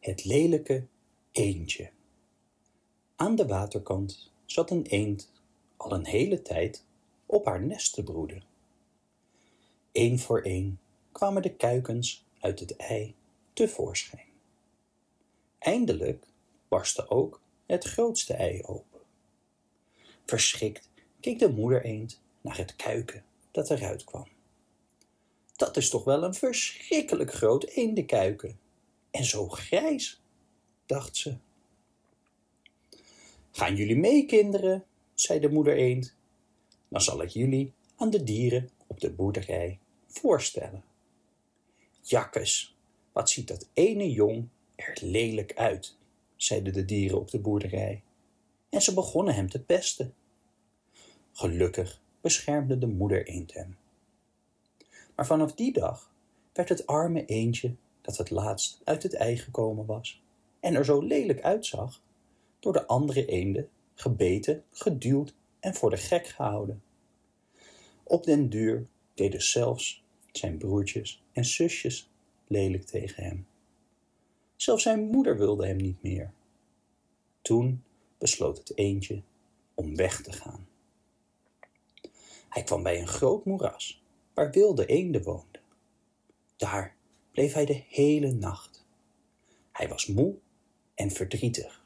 Het lelijke eendje. Aan de waterkant zat een eend al een hele tijd op haar nest te broeden. Eén voor één kwamen de kuikens uit het ei tevoorschijn. Eindelijk barstte ook het grootste ei open. Verschrikt keek de moeder eend naar het kuiken dat eruit kwam. Dat is toch wel een verschrikkelijk groot eendenkuiken. En zo grijs, dacht ze. Gaan jullie mee, kinderen, zei de moeder eend. Dan zal ik jullie aan de dieren op de boerderij voorstellen. Jakkes, wat ziet dat ene jong er lelijk uit, zeiden de dieren op de boerderij. En ze begonnen hem te pesten. Gelukkig beschermde de moeder eend hem. Maar vanaf die dag werd het arme eendje dat het laatst uit het ei gekomen was en er zo lelijk uitzag, door de andere eenden gebeten, geduwd en voor de gek gehouden. Op den duur deden zelfs zijn broertjes en zusjes lelijk tegen hem. Zelfs zijn moeder wilde hem niet meer. Toen besloot het eendje om weg te gaan. Hij kwam bij een groot moeras waar wilde eenden woonden. Daar bleef hij de hele nacht. Hij was moe en verdrietig.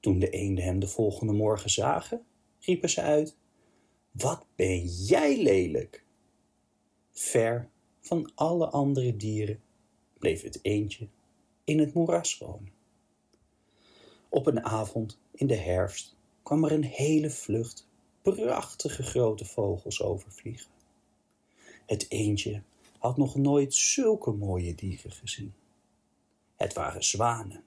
Toen de eenden hem de volgende morgen zagen, riepen ze uit: Wat ben jij lelijk! Ver van alle andere dieren bleef het eendje in het moeras wonen. Op een avond in de herfst kwam er een hele vlucht prachtige grote vogels overvliegen. Het eendje had nog nooit zulke mooie dieren gezien. Het waren zwanen.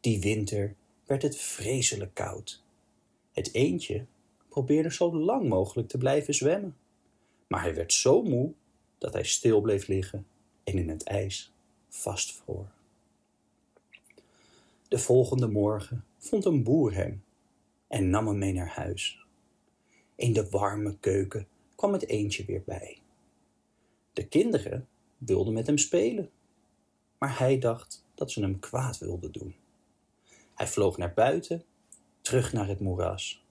Die winter werd het vreselijk koud. Het eendje probeerde zo lang mogelijk te blijven zwemmen, maar hij werd zo moe dat hij stil bleef liggen en in het ijs vastvroor. De volgende morgen vond een boer hem en nam hem mee naar huis. In de warme keuken kwam het eendje weer bij. De kinderen wilden met hem spelen, maar hij dacht dat ze hem kwaad wilden doen. Hij vloog naar buiten, terug naar het moeras.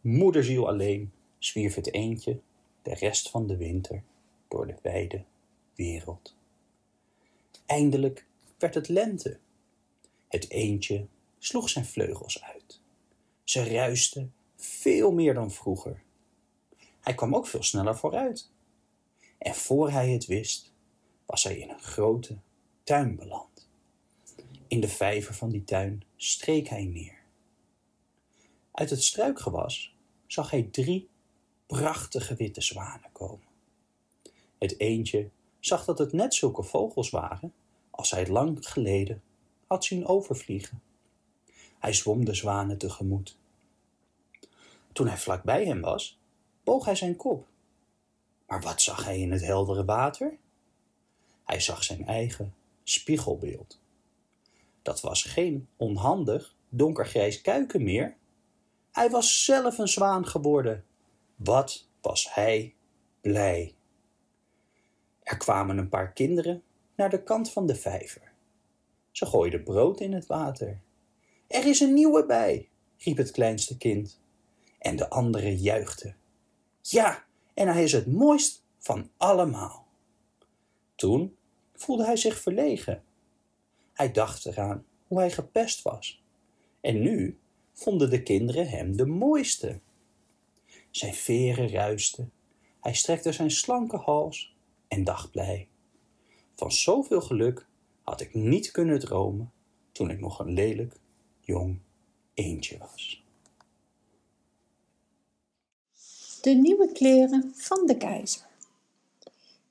Moederziel alleen zwierf het eendje de rest van de winter door de wijde wereld. Eindelijk werd het lente. Het eendje sloeg zijn vleugels uit. Ze ruisten veel meer dan vroeger. Hij kwam ook veel sneller vooruit. En voor hij het wist, was hij in een grote tuin beland. In de vijver van die tuin streek hij neer. Uit het struikgewas zag hij drie prachtige witte zwanen komen. Het eendje zag dat het net zulke vogels waren als hij lang geleden had zien overvliegen. Hij zwom de zwanen tegemoet. Toen hij vlakbij hem was, boog hij zijn kop. Maar wat zag hij in het heldere water? Hij zag zijn eigen spiegelbeeld. Dat was geen onhandig donkergrijs kuiken meer. Hij was zelf een zwaan geworden. Wat was hij blij. Er kwamen een paar kinderen naar de kant van de vijver. Ze gooiden brood in het water. Er is een nieuwe bij, riep het kleinste kind. En de anderen juichten. Ja, en hij is het mooist van allemaal. Toen voelde hij zich verlegen. Hij dacht eraan hoe hij gepest was. En nu vonden de kinderen hem de mooiste. Zijn veren ruisten. Hij strekte zijn slanke hals en dacht blij. Van zoveel geluk had ik niet kunnen dromen toen ik nog een lelijk jong eendje was. De nieuwe kleren van de keizer.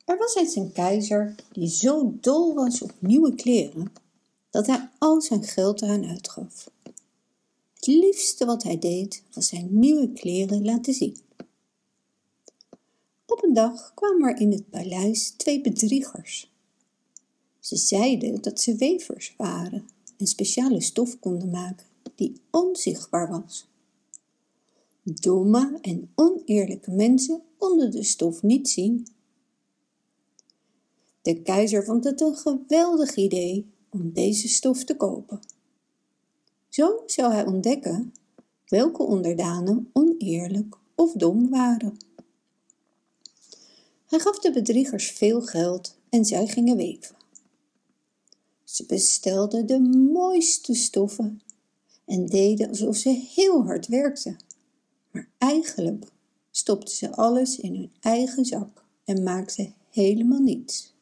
Er was eens een keizer die zo dol was op nieuwe kleren dat hij al zijn geld eraan uitgaf. Het liefste wat hij deed was zijn nieuwe kleren laten zien. Op een dag kwamen er in het paleis twee bedriegers. Ze zeiden dat ze wevers waren en speciale stof konden maken die onzichtbaar was. Domme en oneerlijke mensen konden de stof niet zien. De keizer vond het een geweldig idee om deze stof te kopen. Zo zou hij ontdekken welke onderdanen oneerlijk of dom waren. Hij gaf de bedriegers veel geld en zij gingen weven. Ze bestelden de mooiste stoffen en deden alsof ze heel hard werkten. Maar eigenlijk stopten ze alles in hun eigen zak en maakten helemaal niets.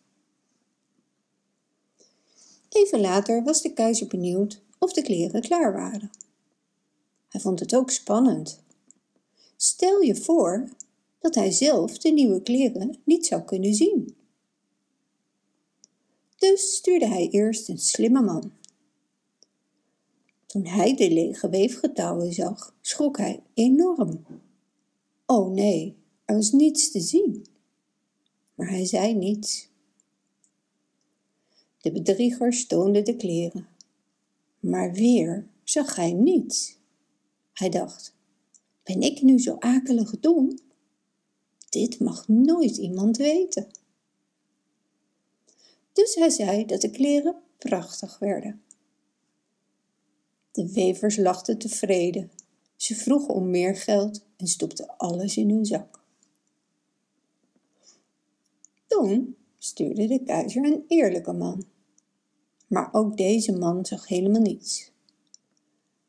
Even later was de keizer benieuwd of de kleren klaar waren. Hij vond het ook spannend. Stel je voor dat hij zelf de nieuwe kleren niet zou kunnen zien. Dus stuurde hij eerst een slimme man. Toen hij de lege weefgetouwen zag, schrok hij enorm. Oh nee, er was niets te zien. Maar hij zei niets. De bedrieger toonde de kleren. Maar weer zag hij niets. Hij dacht, ben ik nu zo akelig dom? Dit mag nooit iemand weten. Dus hij zei dat de kleren prachtig werden. De wevers lachten tevreden. Ze vroegen om meer geld en stopten alles in hun zak. Toen stuurde de keizer een eerlijke man. Maar ook deze man zag helemaal niets.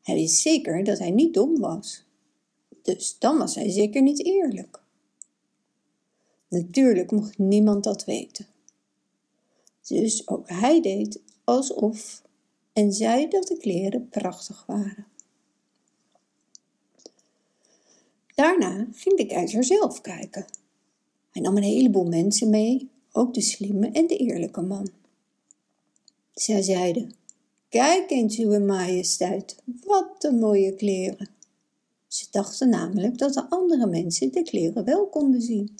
Hij wist zeker dat hij niet dom was. Dus dan was hij zeker niet eerlijk. Natuurlijk mocht niemand dat weten. Dus ook hij deed alsof en zei dat de kleren prachtig waren. Daarna ging de keizer zelf kijken. Hij nam een heleboel mensen mee, ook de slimme en de eerlijke man. Zij zeiden, kijk eens uw majesteit, wat een mooie kleren. Ze dachten namelijk dat de andere mensen de kleren wel konden zien.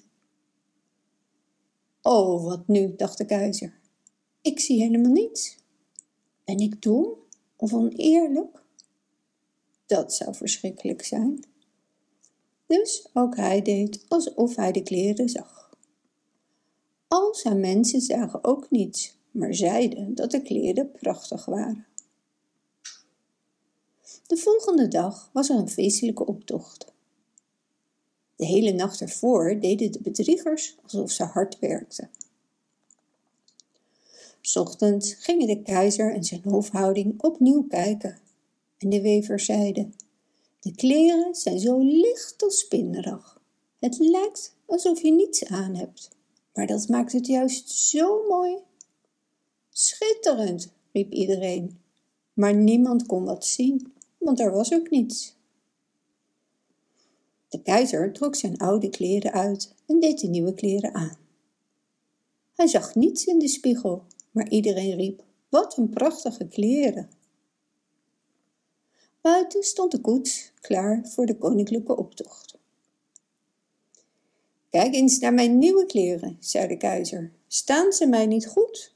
Oh, wat nu, dacht de keizer. Ik zie helemaal niets. Ben ik dom of oneerlijk? Dat zou verschrikkelijk zijn. Dus ook hij deed alsof hij de kleren zag. Al zijn mensen zagen ook niets, maar zeiden dat de kleren prachtig waren. De volgende dag was er een feestelijke optocht. De hele nacht ervoor deden de bedriegers alsof ze hard werkten. Ochtends gingen de keizer en zijn hofhouding opnieuw kijken. En de wevers zeiden, de kleren zijn zo licht als spinnerig. Het lijkt alsof je niets aan hebt, maar dat maakt het juist zo mooi. Schitterend, riep iedereen, maar niemand kon wat zien, want er was ook niets. De keizer trok zijn oude kleren uit en deed de nieuwe kleren aan. Hij zag niets in de spiegel, maar iedereen riep, wat een prachtige kleren. Buiten stond de koets klaar voor de koninklijke optocht. Kijk eens naar mijn nieuwe kleren, zei de keizer. Staan ze mij niet goed?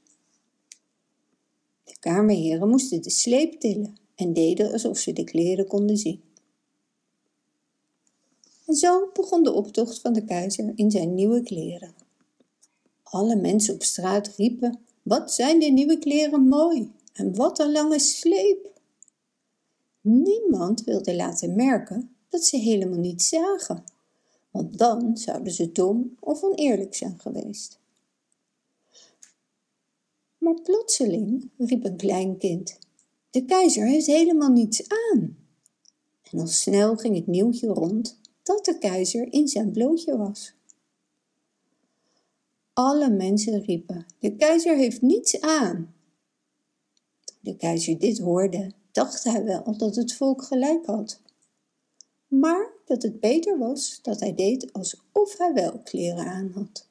De kamerheren moesten de sleep tillen en deden alsof ze de kleren konden zien. En zo begon de optocht van de keizer in zijn nieuwe kleren. Alle mensen op straat riepen wat zijn die nieuwe kleren mooi en wat een lange sleep. Niemand wilde laten merken dat ze helemaal niet zagen, want dan zouden ze dom of oneerlijk zijn geweest. Maar plotseling riep een klein kind, de keizer heeft helemaal niets aan. En al snel ging het nieuwtje rond dat de keizer in zijn blootje was. Alle mensen riepen, de keizer heeft niets aan. Toen de keizer dit hoorde, dacht hij wel dat het volk gelijk had. Maar dat het beter was dat hij deed alsof hij wel kleren aan had.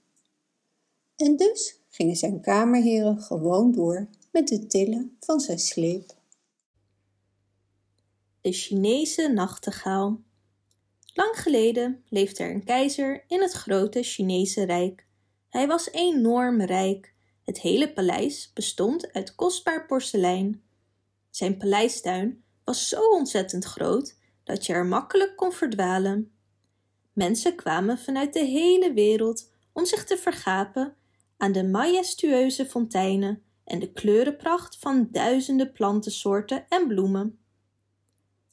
En dus gingen zijn kamerheren gewoon door met het tillen van zijn sleep. De Chinese nachtegaal. Lang geleden leefde er een keizer in het grote Chinese rijk. Hij was enorm rijk. Het hele paleis bestond uit kostbaar porselein. Zijn paleistuin was zo ontzettend groot dat je er makkelijk kon verdwalen. Mensen kwamen vanuit de hele wereld om zich te vergapen aan de majestueuze fonteinen en de kleurenpracht van duizenden plantensoorten en bloemen.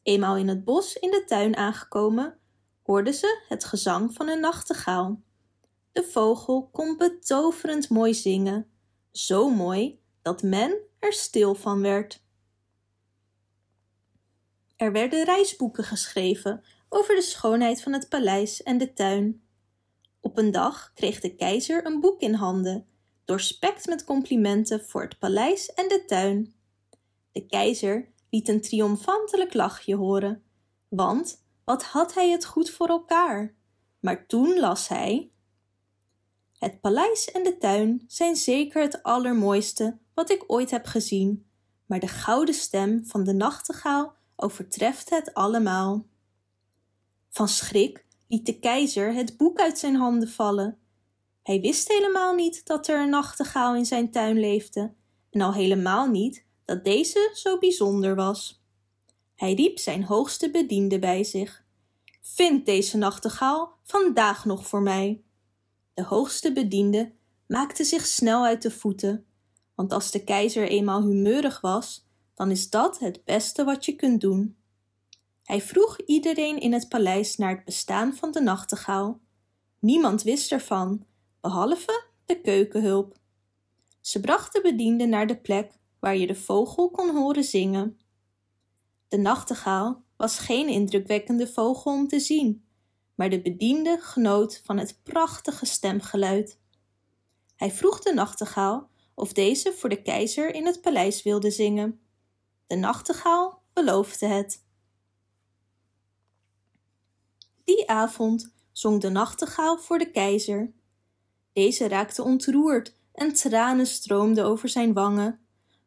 Eenmaal in het bos in de tuin aangekomen, hoorden ze het gezang van een nachtegaal. De vogel kon betoverend mooi zingen, zo mooi dat men er stil van werd. Er werden reisboeken geschreven over de schoonheid van het paleis en de tuin. Op een dag kreeg de keizer een boek in handen, doorspekt met complimenten voor het paleis en de tuin. De keizer liet een triomfantelijk lachje horen, want wat had hij het goed voor elkaar. Maar toen las hij het paleis en de tuin zijn zeker het allermooiste wat ik ooit heb gezien, maar de gouden stem van de nachtegaal overtreft het allemaal. Van schrik liet de keizer het boek uit zijn handen vallen. Hij wist helemaal niet dat er een nachtegaal in zijn tuin leefde, en al helemaal niet dat deze zo bijzonder was. Hij riep zijn hoogste bediende bij zich. Vind deze nachtegaal vandaag nog voor mij. De hoogste bediende maakte zich snel uit de voeten, want als de keizer eenmaal humeurig was, dan is dat het beste wat je kunt doen. Hij vroeg iedereen in het paleis naar het bestaan van de nachtegaal. Niemand wist ervan, behalve de keukenhulp. Ze bracht de bediende naar de plek waar je de vogel kon horen zingen. De nachtegaal was geen indrukwekkende vogel om te zien, maar de bediende genoot van het prachtige stemgeluid. Hij vroeg de nachtegaal of deze voor de keizer in het paleis wilde zingen. De nachtegaal beloofde het. Die avond zong de nachtegaal voor de keizer. Deze raakte ontroerd en tranen stroomden over zijn wangen.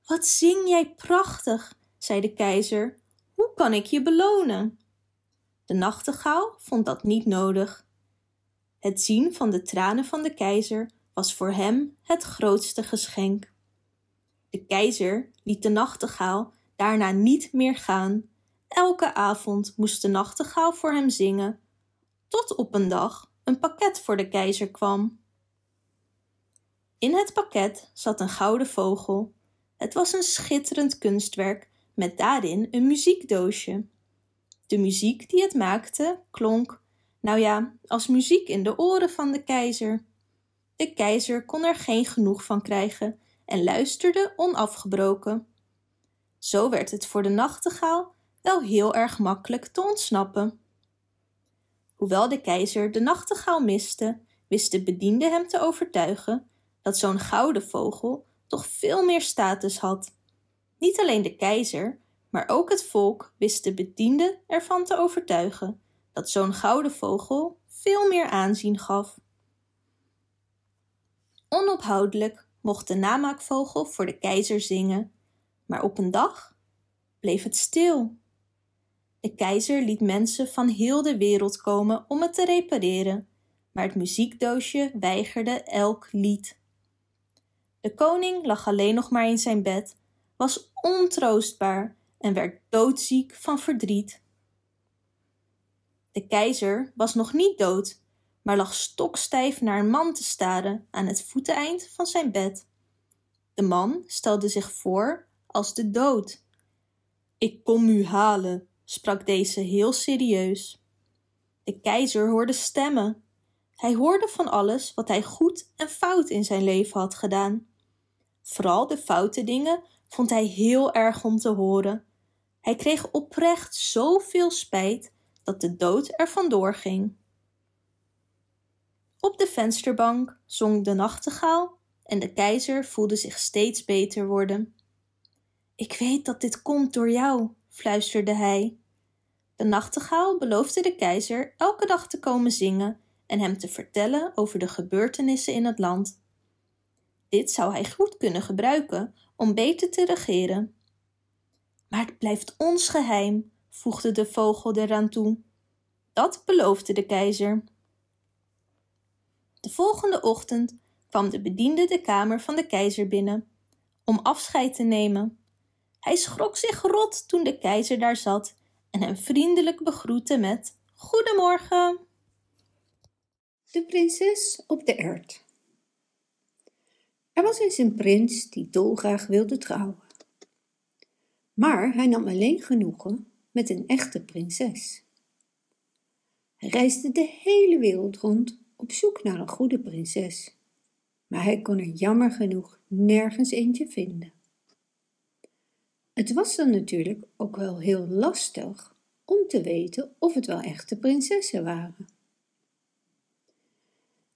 Wat zing jij prachtig, zei de keizer. Hoe kan ik je belonen? De nachtegaal vond dat niet nodig. Het zien van de tranen van de keizer was voor hem het grootste geschenk. De keizer liet de nachtegaal daarna niet meer gaan. Elke avond moest de nachtegaal voor hem zingen, tot op een dag een pakket voor de keizer kwam. In het pakket zat een gouden vogel. Het was een schitterend kunstwerk met daarin een muziekdoosje. De muziek die het maakte klonk, nou ja, als muziek in de oren van de keizer. De keizer kon er geen genoeg van krijgen en luisterde onafgebroken. Zo werd het voor de nachtegaal wel heel erg makkelijk te ontsnappen. Hoewel de keizer de nachtegaal miste, wist de bediende hem te overtuigen dat zo'n gouden vogel toch veel meer status had. Niet alleen de keizer, maar ook het volk wist de bediende ervan te overtuigen dat zo'n gouden vogel veel meer aanzien gaf. Onophoudelijk mocht de namaakvogel voor de keizer zingen, maar op een dag bleef het stil. De keizer liet mensen van heel de wereld komen om het te repareren, maar het muziekdoosje weigerde elk lied. De koning lag alleen nog maar in zijn bed, was ontroostbaar en werd doodziek van verdriet. De keizer was nog niet dood, maar lag stokstijf naar een man te staren aan het voeteneind van zijn bed. De man stelde zich voor als de dood. Ik kom u halen, sprak deze heel serieus. De keizer hoorde stemmen. Hij hoorde van alles wat hij goed en fout in zijn leven had gedaan. Vooral de foute dingen vond hij heel erg om te horen. Hij kreeg oprecht zoveel spijt dat de dood er vandoor ging. Op de vensterbank zong de nachtegaal en de keizer voelde zich steeds beter worden. Ik weet dat dit komt door jou, fluisterde hij. De nachtegaal beloofde de keizer elke dag te komen zingen en hem te vertellen over de gebeurtenissen in het land. Dit zou hij goed kunnen gebruiken om beter te regeren. Maar het blijft ons geheim, voegde de vogel eraan toe. Dat beloofde de keizer. De volgende ochtend kwam de bediende de kamer van de keizer binnen om afscheid te nemen. Hij schrok zich rot toen de keizer daar zat en hem vriendelijk begroette met Er was eens een prins die dolgraag wilde trouwen. Maar hij nam alleen genoegen met een echte prinses. Hij reisde de hele wereld rond op zoek naar een goede prinses, maar hij kon er jammer genoeg nergens eentje vinden. Het was dan natuurlijk ook wel heel lastig om te weten of het wel echte prinsessen waren.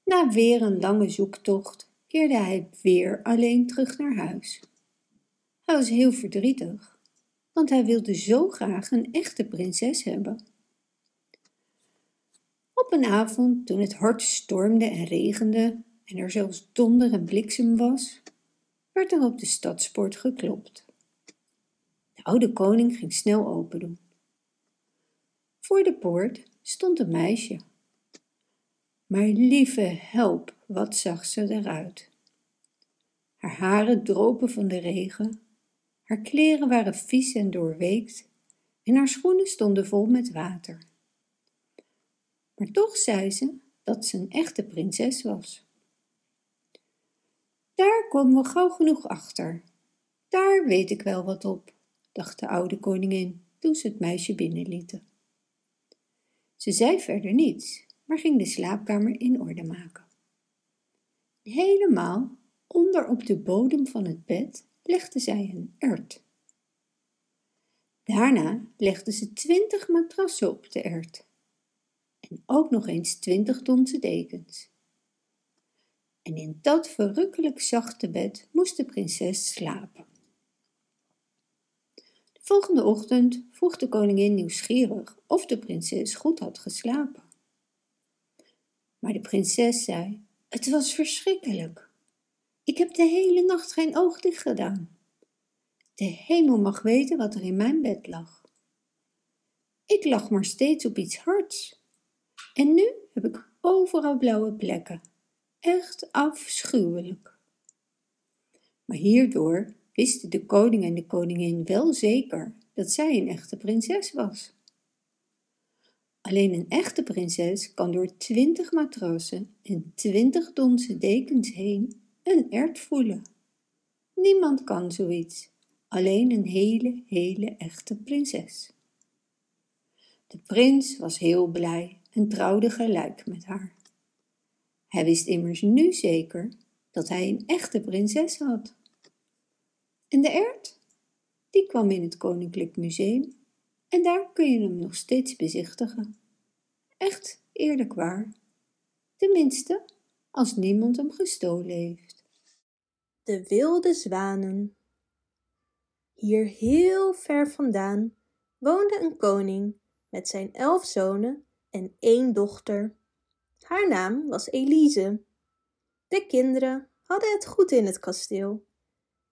Na weer een lange zoektocht keerde hij weer alleen terug naar huis. Hij was heel verdrietig, want hij wilde zo graag een echte prinses hebben. Op een avond, toen het hard stormde en regende en er zelfs donder en bliksem was, werd er op de stadspoort geklopt. De oude koning ging snel open doen. Voor de poort stond een meisje. Maar lieve help, wat zag ze eruit. Haar haren dropen van de regen, haar kleren waren vies en doorweekt en haar schoenen stonden vol met water. Maar toch zei ze dat ze een echte prinses was. Daar komen we gauw genoeg achter. Daar weet ik wel wat op, dacht de oude koningin toen ze het meisje binnenlieten. Ze zei verder niets, maar ging de slaapkamer in orde maken. Helemaal onder op de bodem van het bed legde zij een ert. Daarna legde ze twintig matrassen op de ert en ook nog eens twintig donzen dekens. En in dat verrukkelijk zachte bed moest de prinses slapen. De volgende ochtend vroeg de koningin nieuwsgierig of de prinses goed had geslapen. Maar de prinses zei: Het was verschrikkelijk. Ik heb de hele nacht geen oog dicht gedaan. De hemel mag weten wat er in mijn bed lag. Ik lag maar steeds op iets hards. En nu heb ik overal blauwe plekken. Echt afschuwelijk. Maar hierdoor wisten de koning en de koningin wel zeker dat zij een echte prinses was. Alleen een echte prinses kan door twintig matrassen en twintig donzen dekens heen een ert voelen. Niemand kan zoiets, alleen een hele, hele echte prinses. De prins was heel blij en trouwde gelijk met haar. Hij wist immers nu zeker dat hij een echte prinses had. En de ert? Die kwam in het Koninklijk Museum en daar kun je hem nog steeds bezichtigen. Echt eerlijk waar. Tenminste, als niemand hem gestolen heeft. De wilde zwanen. Hier heel ver vandaan woonde een koning met zijn elf zonen en één dochter. Haar naam was Elise. De kinderen hadden het goed in het kasteel.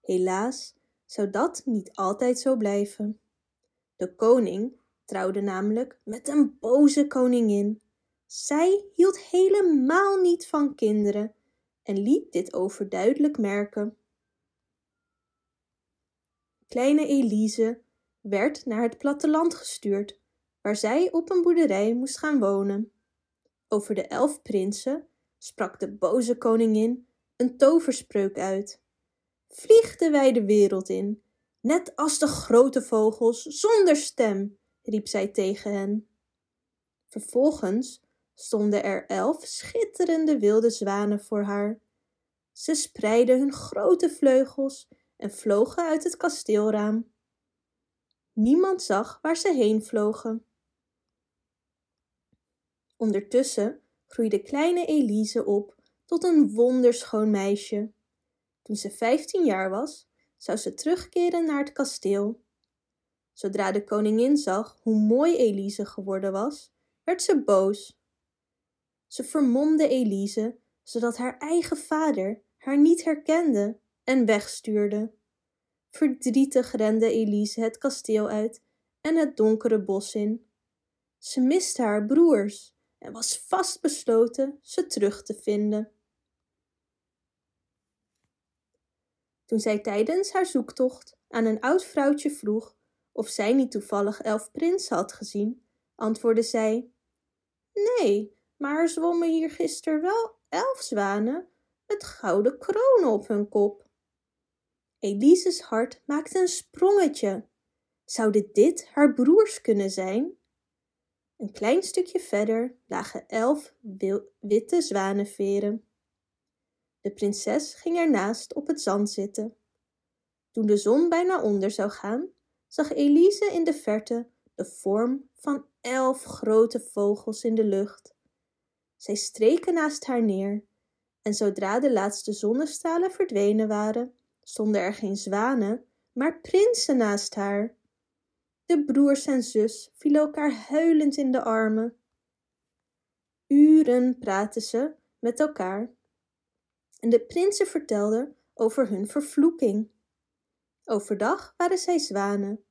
Helaas zou dat niet altijd zo blijven. De koning trouwde namelijk met een boze koningin. Zij hield helemaal niet van kinderen en liet dit overduidelijk merken. Kleine Elise werd naar het platteland gestuurd waar zij op een boerderij moest gaan wonen. Over de elf prinsen sprak de boze koningin een toverspreuk uit. Vlieg de wijde wereld in, net als de grote vogels, zonder stem, riep zij tegen hen. Vervolgens stonden er elf schitterende wilde zwanen voor haar. Ze spreidden hun grote vleugels en vlogen uit het kasteelraam. Niemand zag waar ze heen vlogen. Ondertussen groeide kleine Elise op tot een wonderschoon meisje. Toen ze vijftien jaar was, zou ze terugkeren naar het kasteel. Zodra de koningin zag hoe mooi Elise geworden was, werd ze boos. Ze vermomde Elise, zodat haar eigen vader haar niet herkende en wegstuurde. Verdrietig rende Elise het kasteel uit en het donkere bos in. Ze miste haar broers en was vastbesloten ze terug te vinden. Toen zij tijdens haar zoektocht aan een oud vrouwtje vroeg of zij niet toevallig elf prinsen had gezien, antwoordde zij: Nee, maar zwommen hier gisteren wel elf zwanen, met gouden kronen op hun kop. Elise's hart maakte een sprongetje. Zouden dit haar broers kunnen zijn? Een klein stukje verder lagen elf witte zwanenveren. De prinses ging ernaast op het zand zitten. Toen de zon bijna onder zou gaan, zag Elise in de verte de vorm van elf grote vogels in de lucht. Zij streken naast haar neer, en zodra de laatste zonnestralen verdwenen waren, stonden er geen zwanen, maar prinsen naast haar. De broers en zus vielen elkaar huilend in de armen. Uren praten ze met elkaar en de prinsen vertelden over hun vervloeking. Overdag waren zij zwanen,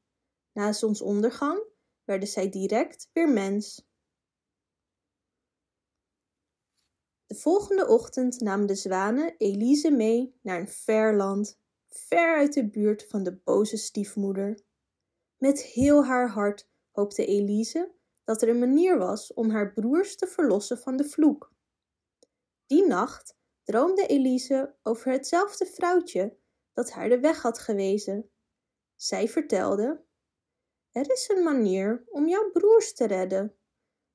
na zonsondergang werden zij direct weer mens. De volgende ochtend namen de zwanen Elise mee naar een ver land, ver uit de buurt van de boze stiefmoeder. Met heel haar hart hoopte Elise dat er een manier was om haar broers te verlossen van de vloek. Die nacht droomde Elise over hetzelfde vrouwtje dat haar de weg had gewezen. Zij vertelde: Er is een manier om jouw broers te redden,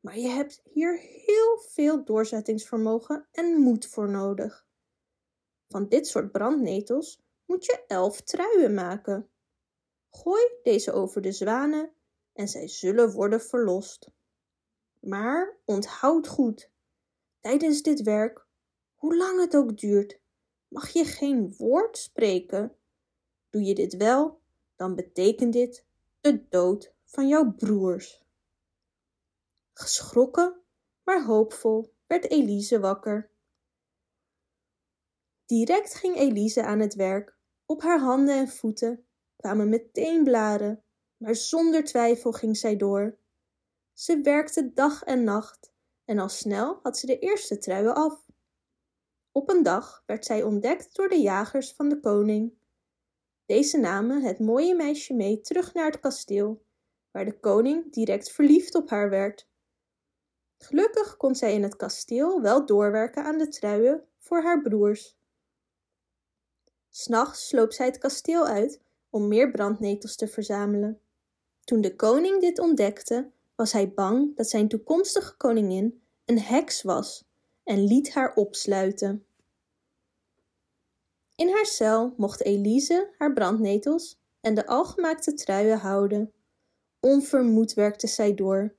maar je hebt hier heel veel doorzettingsvermogen en moed voor nodig. Van dit soort brandnetels moet je elf truien maken. Gooi deze over de zwanen en zij zullen worden verlost. Maar onthoud goed, tijdens dit werk, hoe lang het ook duurt, mag je geen woord spreken. Doe je dit wel, dan betekent dit de dood van jouw broers. Geschrokken, maar hoopvol, werd Elise wakker. Direct ging Elise aan het werk. Op haar handen en voeten kwamen meteen blaren, maar zonder twijfel ging zij door. Ze werkte dag en nacht en al snel had ze de eerste truien af. Op een dag werd zij ontdekt door de jagers van de koning. Deze namen het mooie meisje mee terug naar het kasteel, waar de koning direct verliefd op haar werd. Gelukkig kon zij in het kasteel wel doorwerken aan de truien voor haar broers. S'nachts sloop zij het kasteel uit om meer brandnetels te verzamelen. Toen de koning dit ontdekte, was hij bang dat zijn toekomstige koningin een heks was en liet haar opsluiten. In haar cel mocht Elise haar brandnetels en de algemaakte truien houden. Onvermoed werkte zij door.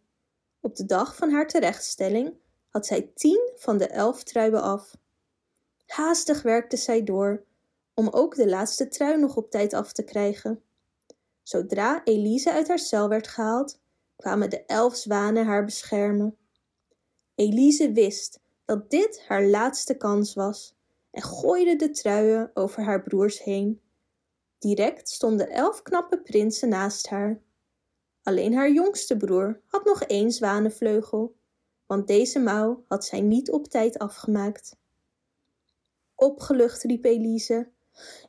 Op de dag van haar terechtstelling had zij tien van de elf truien af. Haastig werkte zij door, om ook de laatste trui nog op tijd af te krijgen. Zodra Elise uit haar cel werd gehaald, kwamen de elf zwanen haar beschermen. Elise wist dat dit haar laatste kans was en gooide de truien over haar broers heen. Direct stonden elf knappe prinsen naast haar. Alleen haar jongste broer had nog één zwanenvleugel, want deze mouw had zij niet op tijd afgemaakt. Opgelucht riep Elise: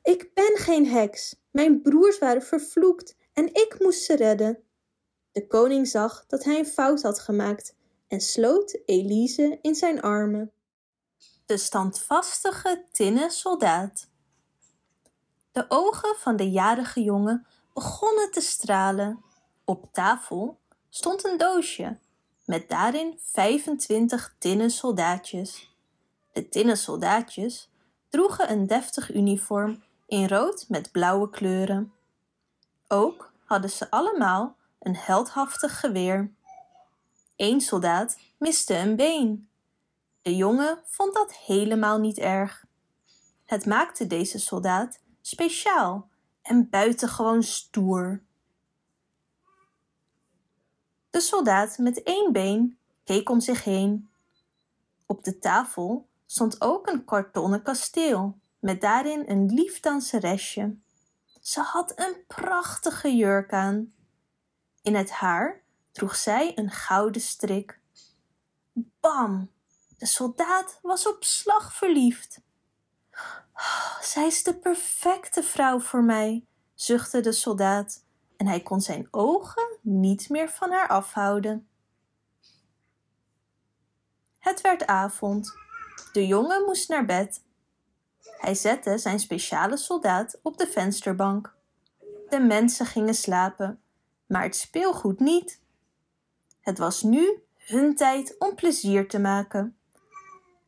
Ik ben geen heks, mijn broers waren vervloekt en ik moest ze redden. De koning zag dat hij een fout had gemaakt en sloot Elise in zijn armen. De standvastige tinnen soldaat. De ogen van de jarige jongen begonnen te stralen. Op tafel stond een doosje met daarin 25 tinnen soldaatjes. De tinnen soldaatjes droegen een deftig uniform in rood met blauwe kleuren. Ook hadden ze allemaal een heldhaftig geweer. Eén soldaat miste een been. De jongen vond dat helemaal niet erg. Het maakte deze soldaat speciaal en buitengewoon stoer. De soldaat met één been keek om zich heen. Op de tafel stond ook een kartonnen kasteel met daarin een lief danseresje. Ze had een prachtige jurk aan. In het haar droeg zij een gouden strik. Bam! De soldaat was op slag verliefd. Oh, zij is de perfecte vrouw voor mij, zuchtte de soldaat en hij kon zijn ogen niet meer van haar afhouden. Het werd avond. De jongen moest naar bed. Hij zette zijn speciale soldaat op de vensterbank. De mensen gingen slapen, maar het speelgoed niet. Het was nu hun tijd om plezier te maken.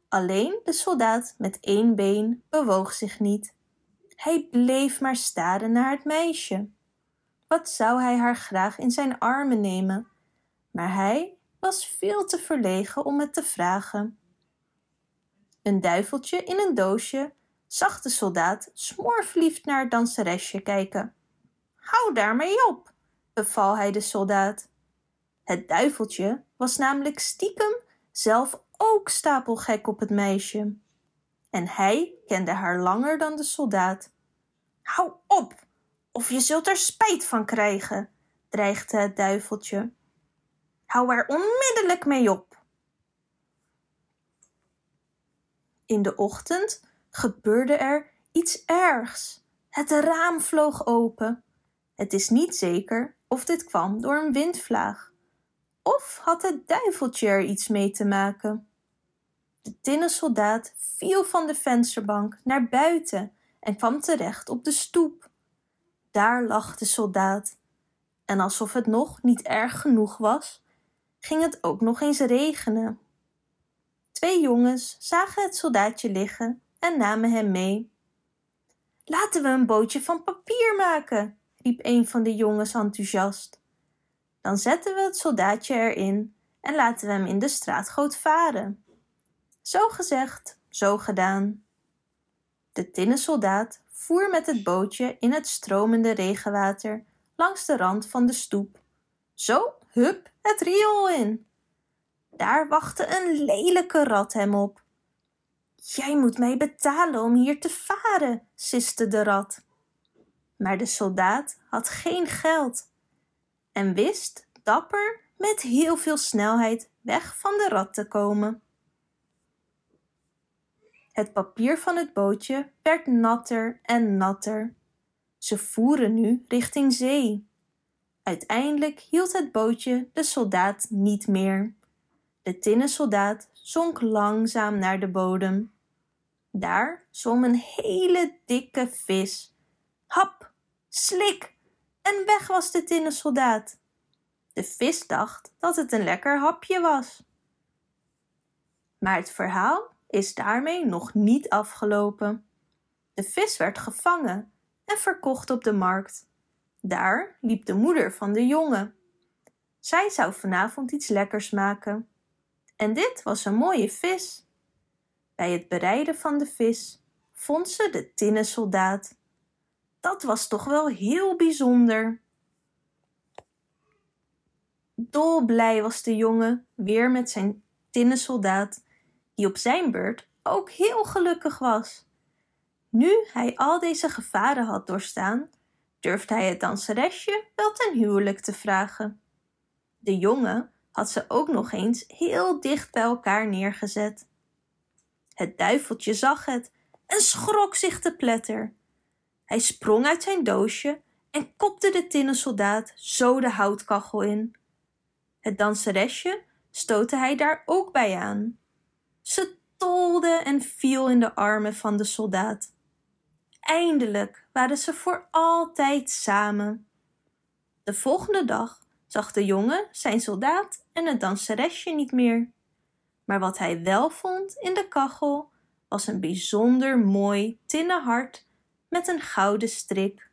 Alleen de soldaat met één been bewoog zich niet. Hij bleef maar staren naar het meisje. Wat zou hij haar graag in zijn armen nemen, maar hij was veel te verlegen om het te vragen. Een duiveltje in een doosje zag de soldaat smoorverliefd naar het danseresje kijken. Hou daarmee op, beval hij de soldaat. Het duiveltje was namelijk stiekem zelf ook stapelgek op het meisje. En hij kende haar langer dan de soldaat. Hou op, of je zult er spijt van krijgen, dreigde het duiveltje. Hou er onmiddellijk mee op. In de ochtend gebeurde er iets ergs. Het raam vloog open. Het is niet zeker of dit kwam door een windvlaag. Of had het duiveltje er iets mee te maken? De tinnen soldaat viel van de vensterbank naar buiten en kwam terecht op de stoep. Daar lag de soldaat. En alsof het nog niet erg genoeg was, ging het ook nog eens regenen. Twee jongens zagen het soldaatje liggen en namen hem mee. Laten we een bootje van papier maken, riep een van de jongens enthousiast. Dan zetten we het soldaatje erin en laten we hem in de straatgoot varen. Zo gezegd, zo gedaan. De tinnen soldaat voer met het bootje in het stromende regenwater langs de rand van de stoep. Zo, hup, het riool in. Daar wachtte een lelijke rat hem op. Jij moet mij betalen om hier te varen, siste de rat. Maar de soldaat had geen geld en wist dapper met heel veel snelheid weg van de rat te komen. Het papier van het bootje werd natter en natter. Ze voeren nu richting zee. Uiteindelijk hield het bootje de soldaat niet meer. De tinnen soldaat zonk langzaam naar de bodem. Daar zwom een hele dikke vis. Hap, slik en weg was de tinnen soldaat. De vis dacht dat het een lekker hapje was. Maar het verhaal is daarmee nog niet afgelopen. De vis werd gevangen en verkocht op de markt. Daar liep de moeder van de jongen. Zij zou vanavond iets lekkers maken. En dit was een mooie vis. Bij het bereiden van de vis vond ze de tinnen soldaat. Dat was toch wel heel bijzonder. Dolblij was de jongen weer met zijn tinnen soldaat, die op zijn beurt ook heel gelukkig was. Nu hij al deze gevaren had doorstaan, durfde hij het danseresje wel ten huwelijk te vragen. De jongen had ze ook nog eens heel dicht bij elkaar neergezet. Het duiveltje zag het en schrok zich te pletter. Hij sprong uit zijn doosje en kopte de tinnen soldaat zo de houtkachel in. Het danseresje stootte hij daar ook bij aan. Ze tolde en viel in de armen van de soldaat. Eindelijk waren ze voor altijd samen. De volgende dag zag de jongen zijn soldaat en het danseresje niet meer. Maar wat hij wel vond in de kachel was een bijzonder mooi tinnen hart met een gouden strik.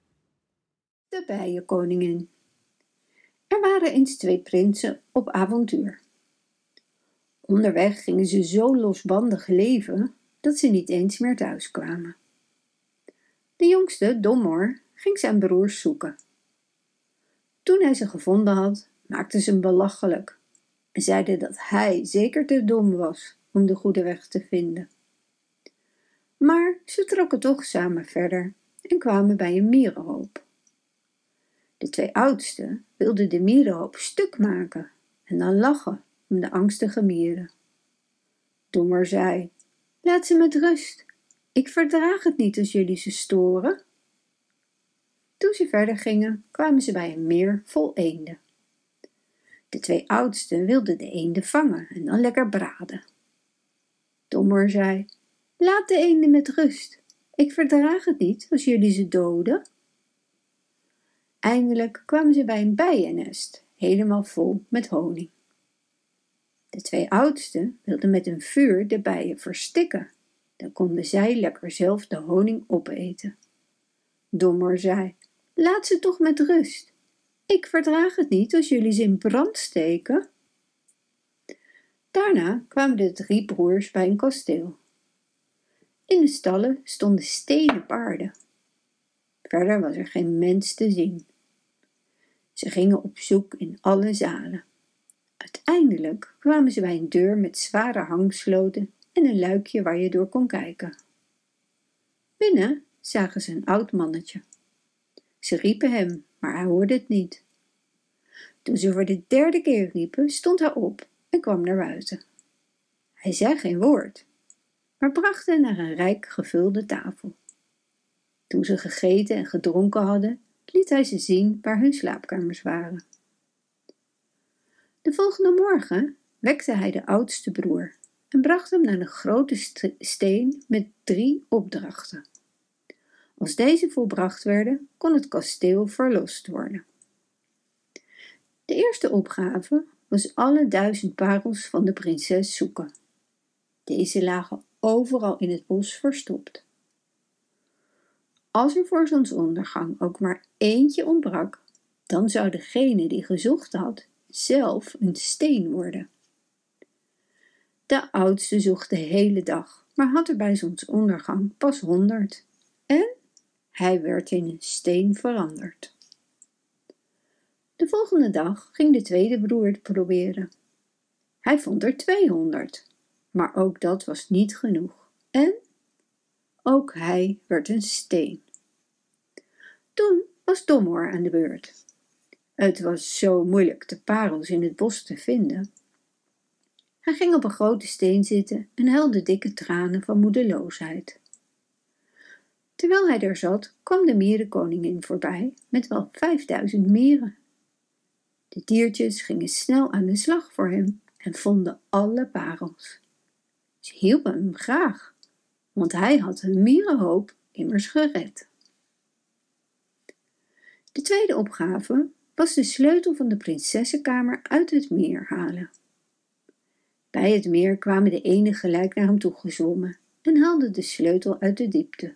De bijenkoningin. Er waren eens twee prinsen op avontuur. Onderweg gingen ze zo losbandig leven dat ze niet eens meer thuis kwamen. De jongste, Dommor, ging zijn broers zoeken. Toen hij ze gevonden had, maakte ze hem belachelijk en zeiden dat hij zeker te dom was om de goede weg te vinden. Maar ze trokken toch samen verder en kwamen bij een mierenhoop. De twee oudsten wilden de mierenhoop stuk maken en dan lachen om de angstige mieren. Dommer zei, laat ze met rust, ik verdraag het niet als jullie ze storen. Toen ze verder gingen, kwamen ze bij een meer vol eenden. De twee oudsten wilden de eenden vangen en dan lekker braden. Dommer zei, laat de eenden met rust, Ik verdraag het niet als jullie ze doden. Eindelijk kwamen ze bij een bijennest, helemaal vol met honing. De twee oudsten wilden met een vuur de bijen verstikken. Dan konden zij lekker zelf de honing opeten. Dommer zei, laat ze toch met rust. Ik verdraag het niet als jullie ze in brand steken. Daarna kwamen de drie broers bij een kasteel. In de stallen stonden stenen paarden. Verder was er geen mens te zien. Ze gingen op zoek in alle zalen. Uiteindelijk kwamen ze bij een deur met zware hangsloten en een luikje waar je door kon kijken. Binnen zagen ze een oud mannetje. Ze riepen hem, maar hij hoorde het niet. Toen ze voor de derde keer riepen, stond hij op en kwam naar buiten. Hij zei geen woord, maar bracht hen naar een rijk gevulde tafel. Toen ze gegeten en gedronken hadden, liet hij ze zien waar hun slaapkamers waren. De volgende morgen wekte hij de oudste broer en bracht hem naar een grote steen met drie opdrachten. Als deze volbracht werden, kon het kasteel verlost worden. De eerste opgave was alle duizend parels van de prinses zoeken. Deze lagen overal in het bos verstopt. Als er voor zonsondergang ook maar eentje ontbrak, dan zou degene die gezocht had zelf een steen worden. De oudste zocht de hele dag, maar had er bij zonsondergang pas honderd. En hij werd in een steen veranderd. De volgende dag ging de tweede broer het proberen. Hij vond er tweehonderd, maar ook dat was niet genoeg. En ook hij werd een steen. Toen was Domoor aan de beurt. Het was zo moeilijk de parels in het bos te vinden. Hij ging op een grote steen zitten en huilde dikke tranen van moedeloosheid. Terwijl hij daar zat, kwam de mierenkoningin voorbij met wel vijfduizend mieren. De diertjes gingen snel aan de slag voor hem en vonden alle parels. Ze hielpen hem graag, want hij had hun mierenhoop immers gered. De tweede opgave was de sleutel van de prinsessenkamer uit het meer halen. Bij het meer kwamen de ene gelijk naar hem toe gezwommen en haalden de sleutel uit de diepte.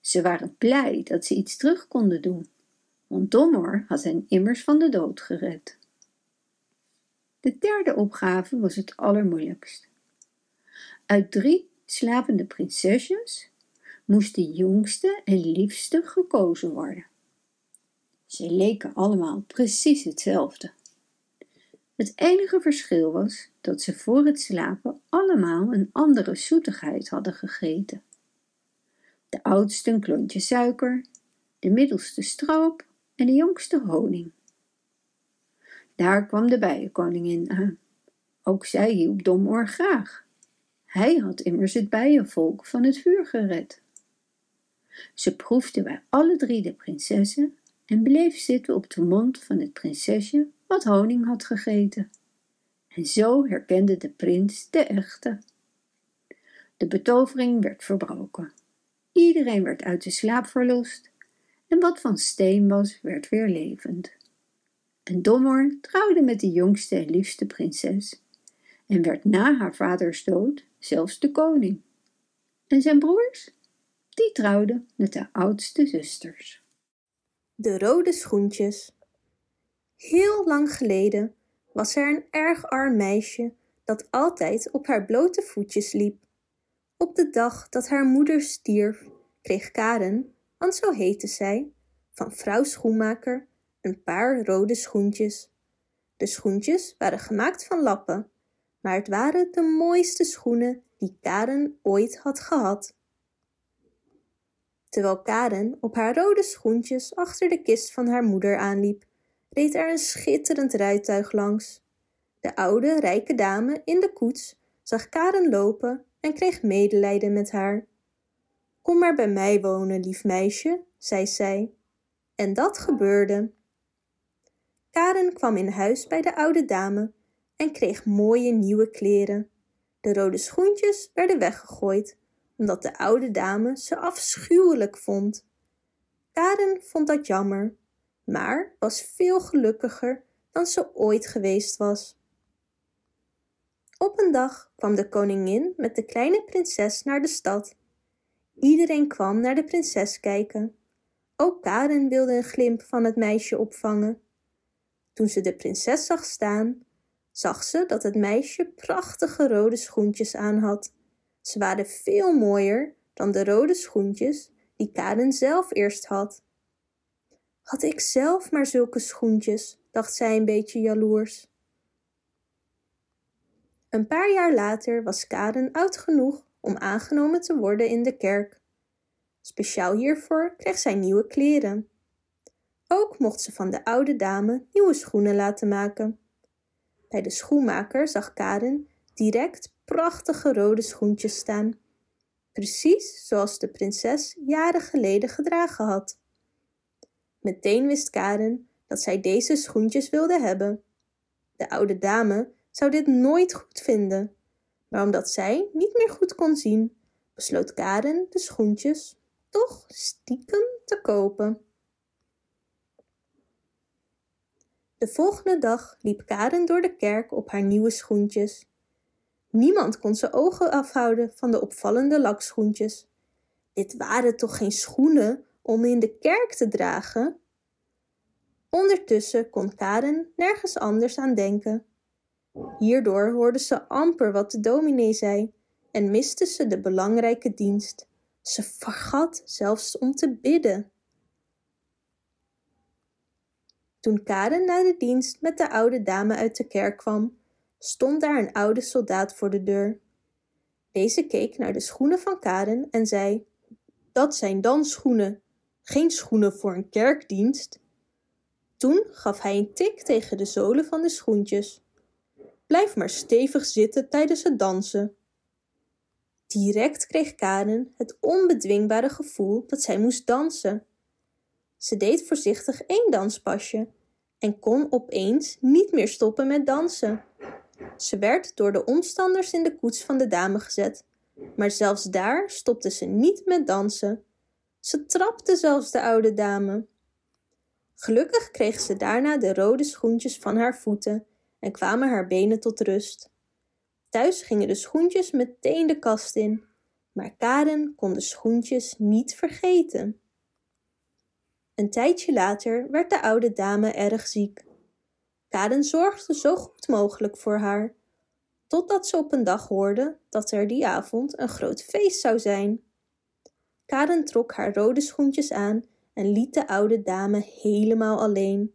Ze waren blij dat ze iets terug konden doen, want Dommor had hen immers van de dood gered. De derde opgave was het allermoeilijkst. Uit drie slapende prinsesjes moest de jongste en liefste gekozen worden. Ze leken allemaal precies hetzelfde. Het enige verschil was dat ze voor het slapen allemaal een andere zoetigheid hadden gegeten. De oudste een klontje suiker, de middelste stroop en de jongste honing. Daar kwam de bijenkoningin aan. Ook zij hielp Domoor graag. Hij had immers het bijenvolk van het vuur gered. Ze proefde bij alle drie de prinsessen en bleef zitten op de mond van het prinsesje wat honing had gegeten. En zo herkende de prins de echte. De betovering werd verbroken. Iedereen werd uit de slaap verlost en wat van steen was, werd weer levend. En Dommor trouwde met de jongste en liefste prinses en werd na haar vaders dood zelfs de koning. En zijn broers? Die trouwden met de oudste zusters. De rode schoentjes. Heel lang geleden was er een erg arm meisje dat altijd op haar blote voetjes liep. Op de dag dat haar moeder stierf, kreeg Karen, want zo heette zij, van vrouw schoenmaker een paar rode schoentjes. De schoentjes waren gemaakt van lappen, maar het waren de mooiste schoenen die Karen ooit had gehad. Terwijl Karen op haar rode schoentjes achter de kist van haar moeder aanliep, reed er een schitterend rijtuig langs. De oude, rijke dame in de koets zag Karen lopen en kreeg medelijden met haar. Kom maar bij mij wonen, lief meisje, zei zij. En dat gebeurde. Karen kwam in huis bij de oude dame en kreeg mooie nieuwe kleren. De rode schoentjes werden weggegooid, omdat de oude dame ze afschuwelijk vond. Karen vond dat jammer, maar was veel gelukkiger dan ze ooit geweest was. Op een dag kwam de koningin met de kleine prinses naar de stad. Iedereen kwam naar de prinses kijken. Ook Karen wilde een glimp van het meisje opvangen. Toen ze de prinses zag staan, zag ze dat het meisje prachtige rode schoentjes aan had. Ze waren veel mooier dan de rode schoentjes die Karen zelf eerst had. Had ik zelf maar zulke schoentjes, dacht zij een beetje jaloers. Een paar jaar later was Karen oud genoeg om aangenomen te worden in de kerk. Speciaal hiervoor kreeg zij nieuwe kleren. Ook mocht ze van de oude dame nieuwe schoenen laten maken. Bij de schoenmaker zag Karen direct prachtige rode schoentjes staan, precies zoals de prinses jaren geleden gedragen had. Meteen wist Karen dat zij deze schoentjes wilde hebben. De oude dame zou dit nooit goed vinden, maar omdat zij niet meer goed kon zien, besloot Karen de schoentjes toch stiekem te kopen. De volgende dag liep Karen door de kerk op haar nieuwe schoentjes. Niemand kon zijn ogen afhouden van de opvallende lakschoentjes. Dit waren toch geen schoenen om in de kerk te dragen? Ondertussen kon Karen nergens anders aan denken. Hierdoor hoorde ze amper wat de dominee zei en miste ze de belangrijke dienst. Ze vergat zelfs om te bidden. Toen Karen na de dienst met de oude dame uit de kerk kwam, stond daar een oude soldaat voor de deur. Deze keek naar de schoenen van Karen en zei: Dat zijn dan schoenen, geen schoenen voor een kerkdienst. Toen gaf hij een tik tegen de zolen van de schoentjes. Blijf maar stevig zitten tijdens het dansen. Direct kreeg Karen het onbedwingbare gevoel dat zij moest dansen. Ze deed voorzichtig één danspasje en kon opeens niet meer stoppen met dansen. Ze werd door de omstanders in de koets van de dame gezet, maar zelfs daar stopte ze niet met dansen. Ze trapte zelfs de oude dame. Gelukkig kreeg ze daarna de rode schoentjes van haar voeten en kwamen haar benen tot rust. Thuis gingen de schoentjes meteen de kast in, maar Karen kon de schoentjes niet vergeten. Een tijdje later werd de oude dame erg ziek. Karen zorgde zo goed mogelijk voor haar, totdat ze op een dag hoorde dat er die avond een groot feest zou zijn. Karen trok haar rode schoentjes aan en liet de oude dame helemaal alleen.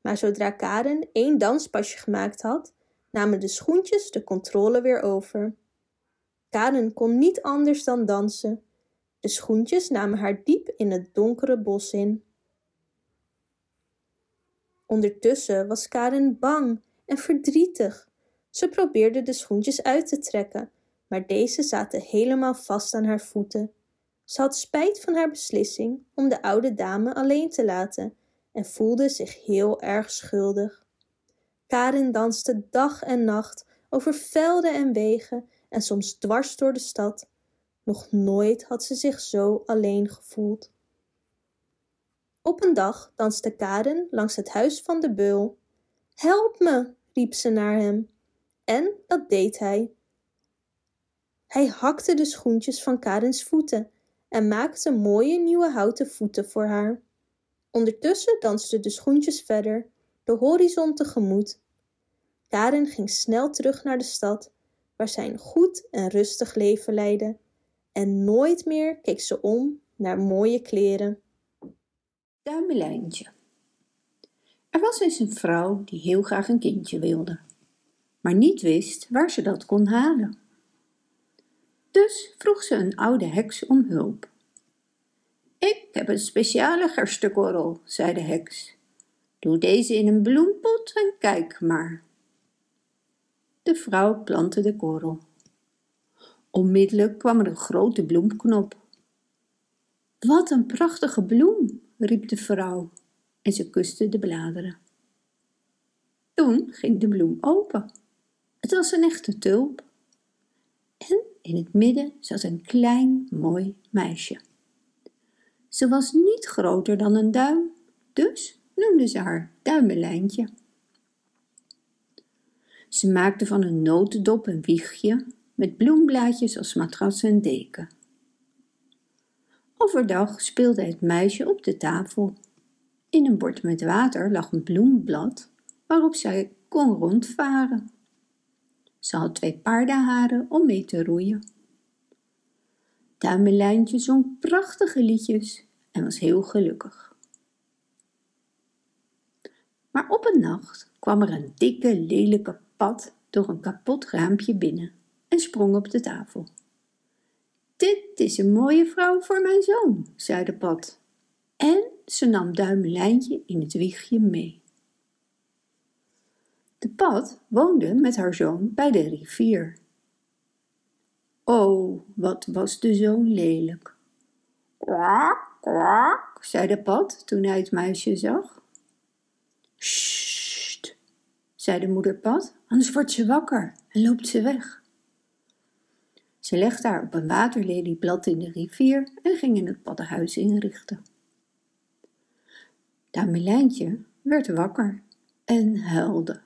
Maar zodra Karen één danspasje gemaakt had, namen de schoentjes de controle weer over. Karen kon niet anders dan dansen. De schoentjes namen haar diep in het donkere bos in. Ondertussen was Karen bang en verdrietig. Ze probeerde de schoentjes uit te trekken, maar deze zaten helemaal vast aan haar voeten. Ze had spijt van haar beslissing om de oude dame alleen te laten en voelde zich heel erg schuldig. Karin danste dag en nacht over velden en wegen en soms dwars door de stad. Nog nooit had ze zich zo alleen gevoeld. Op een dag danste Karen langs het huis van de beul. Help me, riep ze naar hem. En dat deed hij. Hij hakte de schoentjes van Karens voeten en maakte mooie nieuwe houten voeten voor haar. Ondertussen dansten de schoentjes verder, de horizon tegemoet. Karen ging snel terug naar de stad, waar zij een goed en rustig leven leidde, en nooit meer keek ze om naar mooie kleren. Duimelijntje. Er was eens een vrouw die heel graag een kindje wilde, maar niet wist waar ze dat kon halen. Dus vroeg ze een oude heks om hulp. Ik heb een speciale gerstekorrel, zei de heks. Doe deze in een bloempot en kijk maar. De vrouw plantte de korrel. Onmiddellijk kwam er een grote bloemknop. Wat een prachtige bloem, riep de vrouw en ze kuste de bladeren. Toen ging de bloem open. Het was een echte tulp. En In het midden zat een klein, mooi meisje. Ze was niet groter dan een duim, dus noemden ze haar Duimelijntje. Ze maakte van een notendop een wiegje met bloemblaadjes als matras en deken. Overdag speelde het meisje op de tafel. In een bord met water lag een bloemblad waarop zij kon rondvaren. Ze had twee paardenharen om mee te roeien. Duimelijntje zong prachtige liedjes en was heel gelukkig. Maar op een nacht kwam er een dikke, lelijke pad door een kapot raampje binnen en sprong op de tafel. Dit is een mooie vrouw voor mijn zoon, zei de pad. En ze nam Duimelijntje in het wiegje mee. De pad woonde met haar zoon bij de rivier. O, wat was de zoon lelijk. Kwak, kwak, zei de pad toen hij het muisje zag. Sst, zei de moederpad, anders wordt ze wakker en loopt ze weg. Ze legde haar op een waterlelieblad in de rivier en ging in het paddenhuis inrichten. Damelijntje werd wakker en huilde.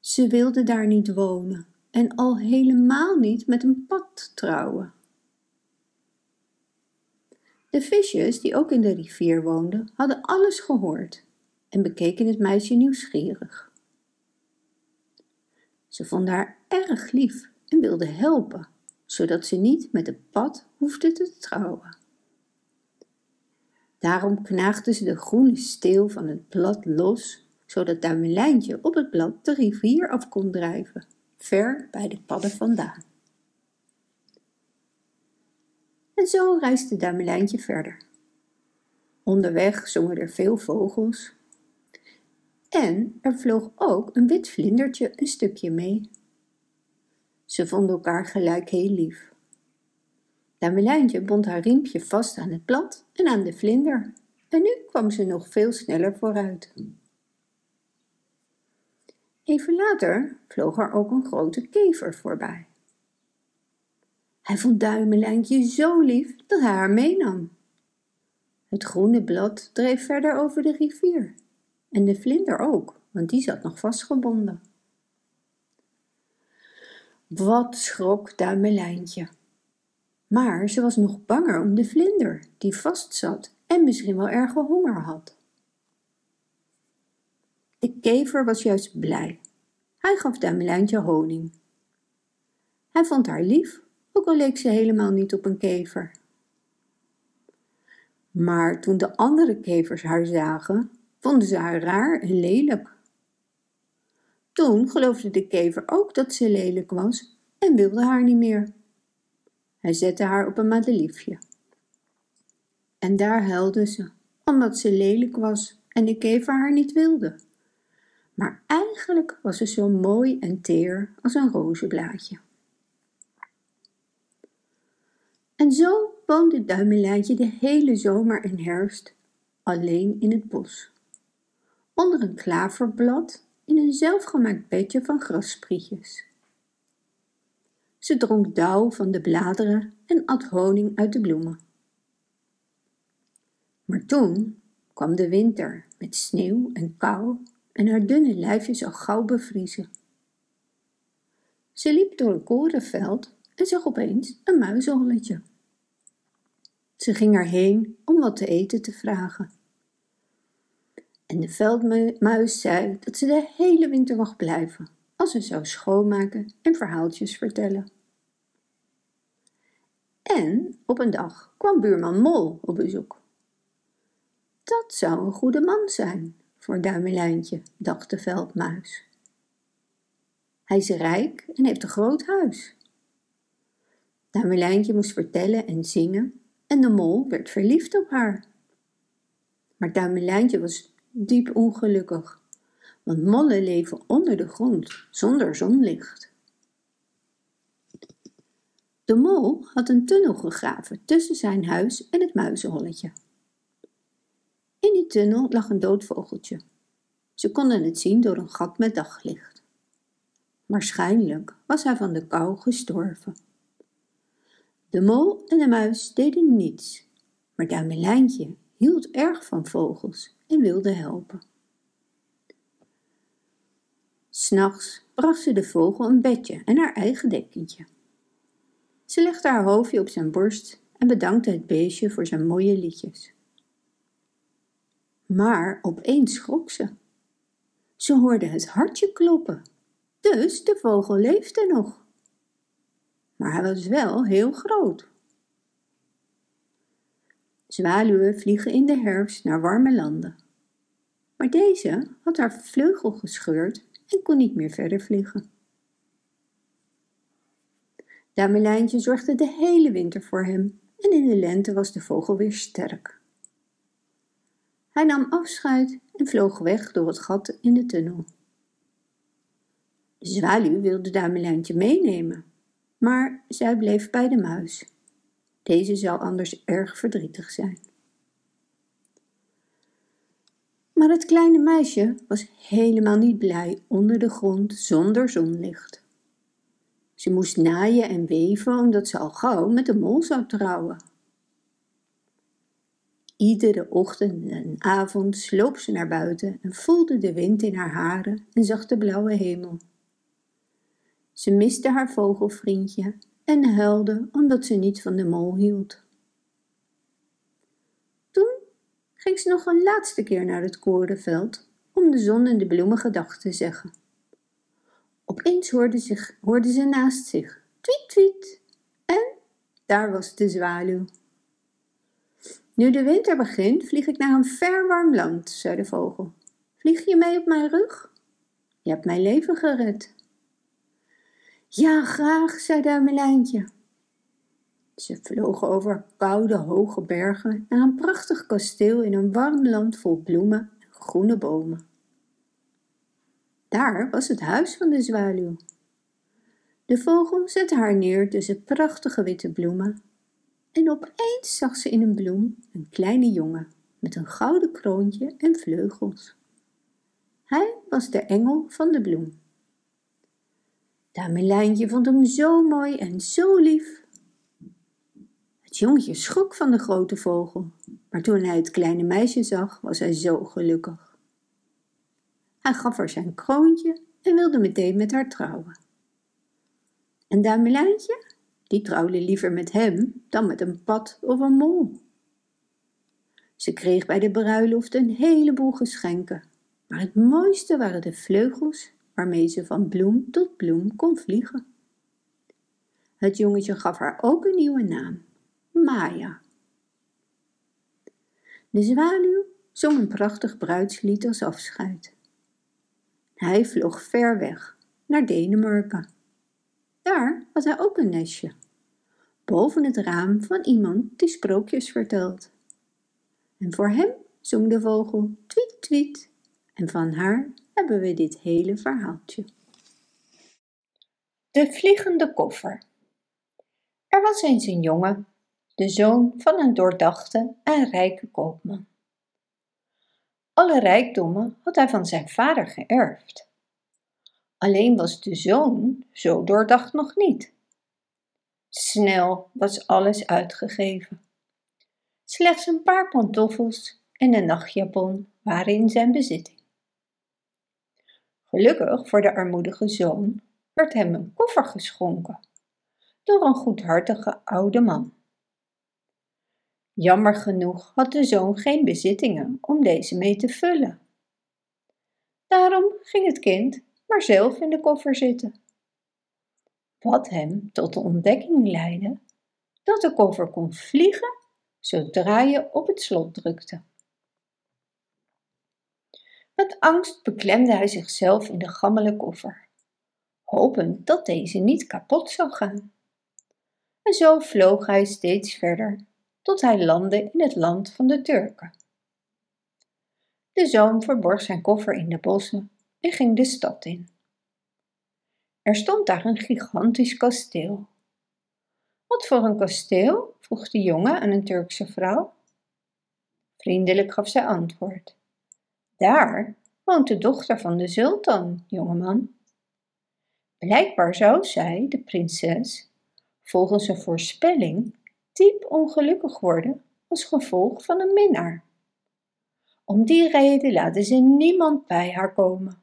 Ze wilde daar niet wonen en al helemaal niet met een pad trouwen. De visjes die ook in de rivier woonden, hadden alles gehoord en bekeken het meisje nieuwsgierig. Ze vonden haar erg lief en wilden helpen, zodat ze niet met het pad hoefde te trouwen. Daarom knaagden ze de groene steel van het blad los zodat Duimelijntje op het blad de rivier af kon drijven, ver bij de padden vandaan. En zo reisde Duimelijntje verder. Onderweg zongen er veel vogels. En er vloog ook een wit vlindertje een stukje mee. Ze vonden elkaar gelijk heel lief. Duimelijntje bond haar riempje vast aan het blad en aan de vlinder. En nu kwam ze nog veel sneller vooruit. Even later vloog er ook een grote kever voorbij. Hij vond Duimelijntje zo lief dat hij haar meenam. Het groene blad dreef verder over de rivier en de vlinder ook, want die zat nog vastgebonden. Wat schrok Duimelijntje. Maar ze was nog banger om de vlinder, die vastzat en misschien wel erge honger had. De kever was juist blij. Hij gaf Duimelijntje honing. Hij vond haar lief, ook al leek ze helemaal niet op een kever. Maar toen de andere kevers haar zagen, vonden ze haar raar en lelijk. Toen geloofde de kever ook dat ze lelijk was en wilde haar niet meer. Hij zette haar op een madeliefje. En daar huilde ze, omdat ze lelijk was en de kever haar niet wilde maar eigenlijk was ze zo mooi en teer als een rozenblaadje. En zo woonde Duimelijntje de hele zomer en herfst alleen in het bos, onder een klaverblad in een zelfgemaakt bedje van grassprietjes. Ze dronk dauw van de bladeren en at honing uit de bloemen. Maar toen kwam de winter met sneeuw en kou en haar dunne lijfje zou gauw bevriezen. Ze liep door een korenveld en zag opeens een muizenholletje. Ze ging erheen om wat te eten te vragen. En de veldmuis zei dat ze de hele winter mocht blijven, als ze zou schoonmaken en verhaaltjes vertellen. En op een dag kwam buurman Mol op bezoek. Dat zou een goede man zijn, voor Duimelijntje, dacht de veldmuis. Hij is rijk en heeft een groot huis. Duimelijntje moest vertellen en zingen en de mol werd verliefd op haar. Maar Duimelijntje was diep ongelukkig, want mollen leven onder de grond zonder zonlicht. De mol had een tunnel gegraven tussen zijn huis en het muizenholletje. In die tunnel lag een dood vogeltje. Ze konden het zien door een gat met daglicht. Waarschijnlijk was hij van de kou gestorven. De mol en de muis deden niets, maar Damelijntje hield erg van vogels en wilde helpen. S'nachts bracht ze de vogel een bedje en haar eigen dekentje. Ze legde haar hoofdje op zijn borst en bedankte het beestje voor zijn mooie liedjes. Maar opeens schrok ze. Ze hoorde het hartje kloppen, dus de vogel leefde nog. Maar hij was wel heel groot. Zwaluwen vliegen in de herfst naar warme landen. Maar deze had haar vleugel gescheurd en kon niet meer verder vliegen. Damelijntje zorgde de hele winter voor hem en in de lente was de vogel weer sterk. Hij nam afscheid en vloog weg door het gat in de tunnel. De zwaluw wilde Damelijntje meenemen, maar zij bleef bij de muis. Deze zou anders erg verdrietig zijn. Maar het kleine meisje was helemaal niet blij onder de grond zonder zonlicht. Ze moest naaien en weven omdat ze al gauw met de mol zou trouwen. Iedere ochtend en avond sloop ze naar buiten en voelde de wind in haar haren en zag de blauwe hemel. Ze miste haar vogelvriendje en huilde omdat ze niet van de mol hield. Toen ging ze nog een laatste keer naar het korenveld om de zon en de bloemen gedag te zeggen. Opeens hoorde, zich, hoorde ze naast zich tweet tweet en daar was de zwaluw. Nu de winter begint, vlieg ik naar een ver warm land, zei de vogel. Vlieg je mee op mijn rug? Je hebt mijn leven gered. Ja, graag, zei Duimelijntje. Ze vlogen over koude, hoge bergen naar een prachtig kasteel in een warm land vol bloemen en groene bomen. Daar was het huis van de zwaluw. De vogel zette haar neer tussen prachtige witte bloemen en opeens zag ze in een bloem een kleine jongen met een gouden kroontje en vleugels. Hij was de engel van de bloem. Damelijntje vond hem zo mooi en zo lief. Het jongetje schrok van de grote vogel, maar toen hij het kleine meisje zag, was hij zo gelukkig. Hij gaf haar zijn kroontje en wilde meteen met haar trouwen. En Damelijntje, die trouwde liever met hem dan met een pad of een mol. Ze kreeg bij de bruiloft een heleboel geschenken, maar het mooiste waren de vleugels waarmee ze van bloem tot bloem kon vliegen. Het jongetje gaf haar ook een nieuwe naam, Maya. De zwaluw zong een prachtig bruidslied als afscheid. Hij vloog ver weg, naar Denemarken. Daar had hij ook een nestje, boven het raam van iemand die sprookjes vertelt. En voor hem zong de vogel twiet twiet en van haar hebben we dit hele verhaaltje. De vliegende koffer. Er was eens een jongen, de zoon van een doordachte en rijke koopman. Alle rijkdommen had hij van zijn vader geërfd. Alleen was de zoon zo doordacht nog niet. Snel was alles uitgegeven. Slechts een paar pantoffels en een nachtjapon waren in zijn bezitting. Gelukkig voor de armoedige zoon werd hem een koffer geschonken door een goedhartige oude man. Jammer genoeg had de zoon geen bezittingen om deze mee te vullen. Daarom ging het kind maar zelf in de koffer zitten. Wat hem tot de ontdekking leidde dat de koffer kon vliegen zodra je op het slot drukte. Met angst beklemde hij zichzelf in de gammele koffer, hopend dat deze niet kapot zou gaan. En zo vloog hij steeds verder, tot hij landde in het land van de Turken. De zoon verborg zijn koffer in de bossen en ging de stad in. Er stond daar een gigantisch kasteel. Wat voor een kasteel? vroeg de jongen aan een Turkse vrouw. Vriendelijk gaf zij antwoord. Daar woont de dochter van de sultan, jongeman. Blijkbaar zou zij, de prinses, volgens een voorspelling diep ongelukkig worden als gevolg van een minnaar. Om die reden laten ze niemand bij haar komen.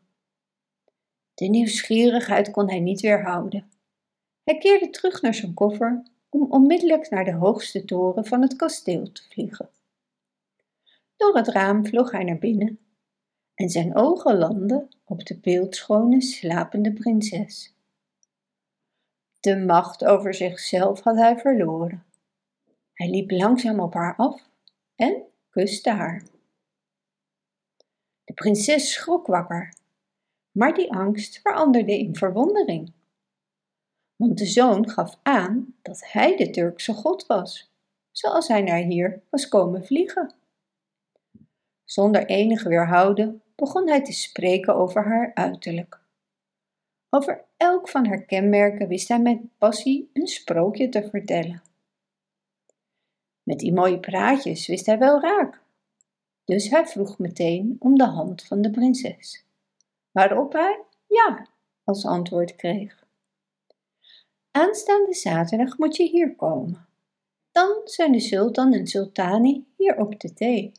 De nieuwsgierigheid kon hij niet weerhouden. Hij keerde terug naar zijn koffer om onmiddellijk naar de hoogste toren van het kasteel te vliegen. Door het raam vloog hij naar binnen en zijn ogen landden op de beeldschone slapende prinses. De macht over zichzelf had hij verloren. Hij liep langzaam op haar af en kuste haar. De prinses schrok wakker, maar die angst veranderde in verwondering. Want de zoon gaf aan dat hij de Turkse god was, zoals hij naar hier was komen vliegen. Zonder enige weerhouden begon hij te spreken over haar uiterlijk. Over elk van haar kenmerken wist hij met passie een sprookje te vertellen. Met die mooie praatjes wist hij wel raak. Dus hij vroeg meteen om de hand van de prinses, waarop hij ja als antwoord kreeg. Aanstaande zaterdag moet je hier komen. Dan zijn de sultan en sultani hier op de thee.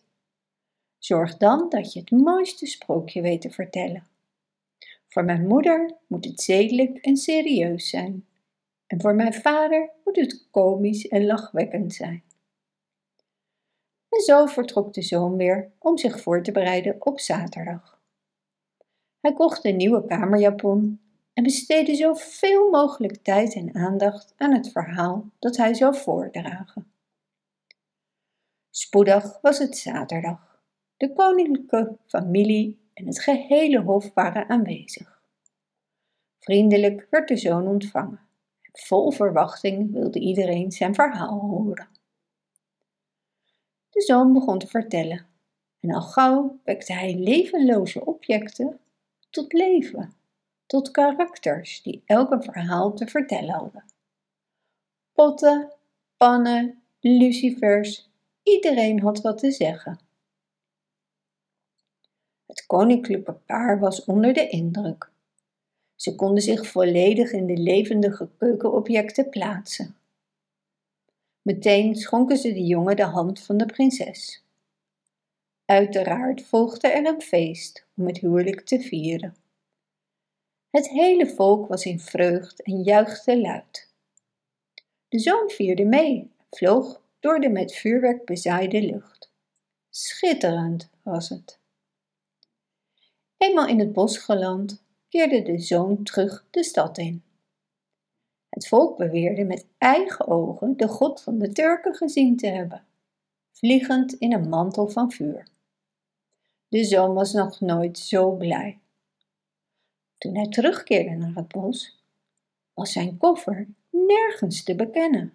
Zorg dan dat je het mooiste sprookje weet te vertellen. Voor mijn moeder moet het zedelijk en serieus zijn. En voor mijn vader moet het komisch en lachwekkend zijn. En zo vertrok de zoon weer om zich voor te bereiden op zaterdag. Hij kocht een nieuwe kamerjapon en besteedde zoveel mogelijk tijd en aandacht aan het verhaal dat hij zou voordragen. Spoedig was het zaterdag. De koninklijke familie en het gehele hof waren aanwezig. Vriendelijk werd de zoon ontvangen. Vol verwachting wilde iedereen zijn verhaal horen. De zoon begon te vertellen en al gauw wekte hij levenloze objecten tot leven, tot karakters die elk een verhaal te vertellen hadden. Potten, pannen, lucifers, iedereen had wat te zeggen. Het koninklijke paar was onder de indruk. Ze konden zich volledig in de levendige keukenobjecten plaatsen. Meteen schonken ze de jongen de hand van de prinses. Uiteraard volgde er een feest om het huwelijk te vieren. Het hele volk was in vreugd en juichte luid. De zoon vierde mee en vloog door de met vuurwerk bezaaide lucht. Schitterend was het. Eenmaal in het bos geland, keerde de zoon terug de stad in. Het volk beweerde met eigen ogen de god van de Turken gezien te hebben, vliegend in een mantel van vuur. De zoon was nog nooit zo blij. Toen hij terugkeerde naar het bos, was zijn koffer nergens te bekennen.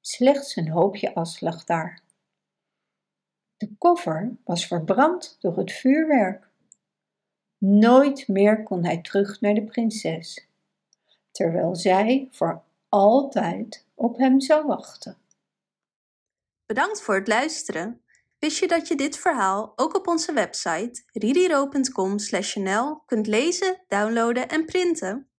Slechts een hoopje as lag daar. De koffer was verbrand door het vuurwerk. Nooit meer kon hij terug naar de prinses, terwijl zij voor altijd op hem zou wachten. Bedankt voor het luisteren. Wist je dat je dit verhaal ook op onze website ririro.com/nl kunt lezen, downloaden en printen?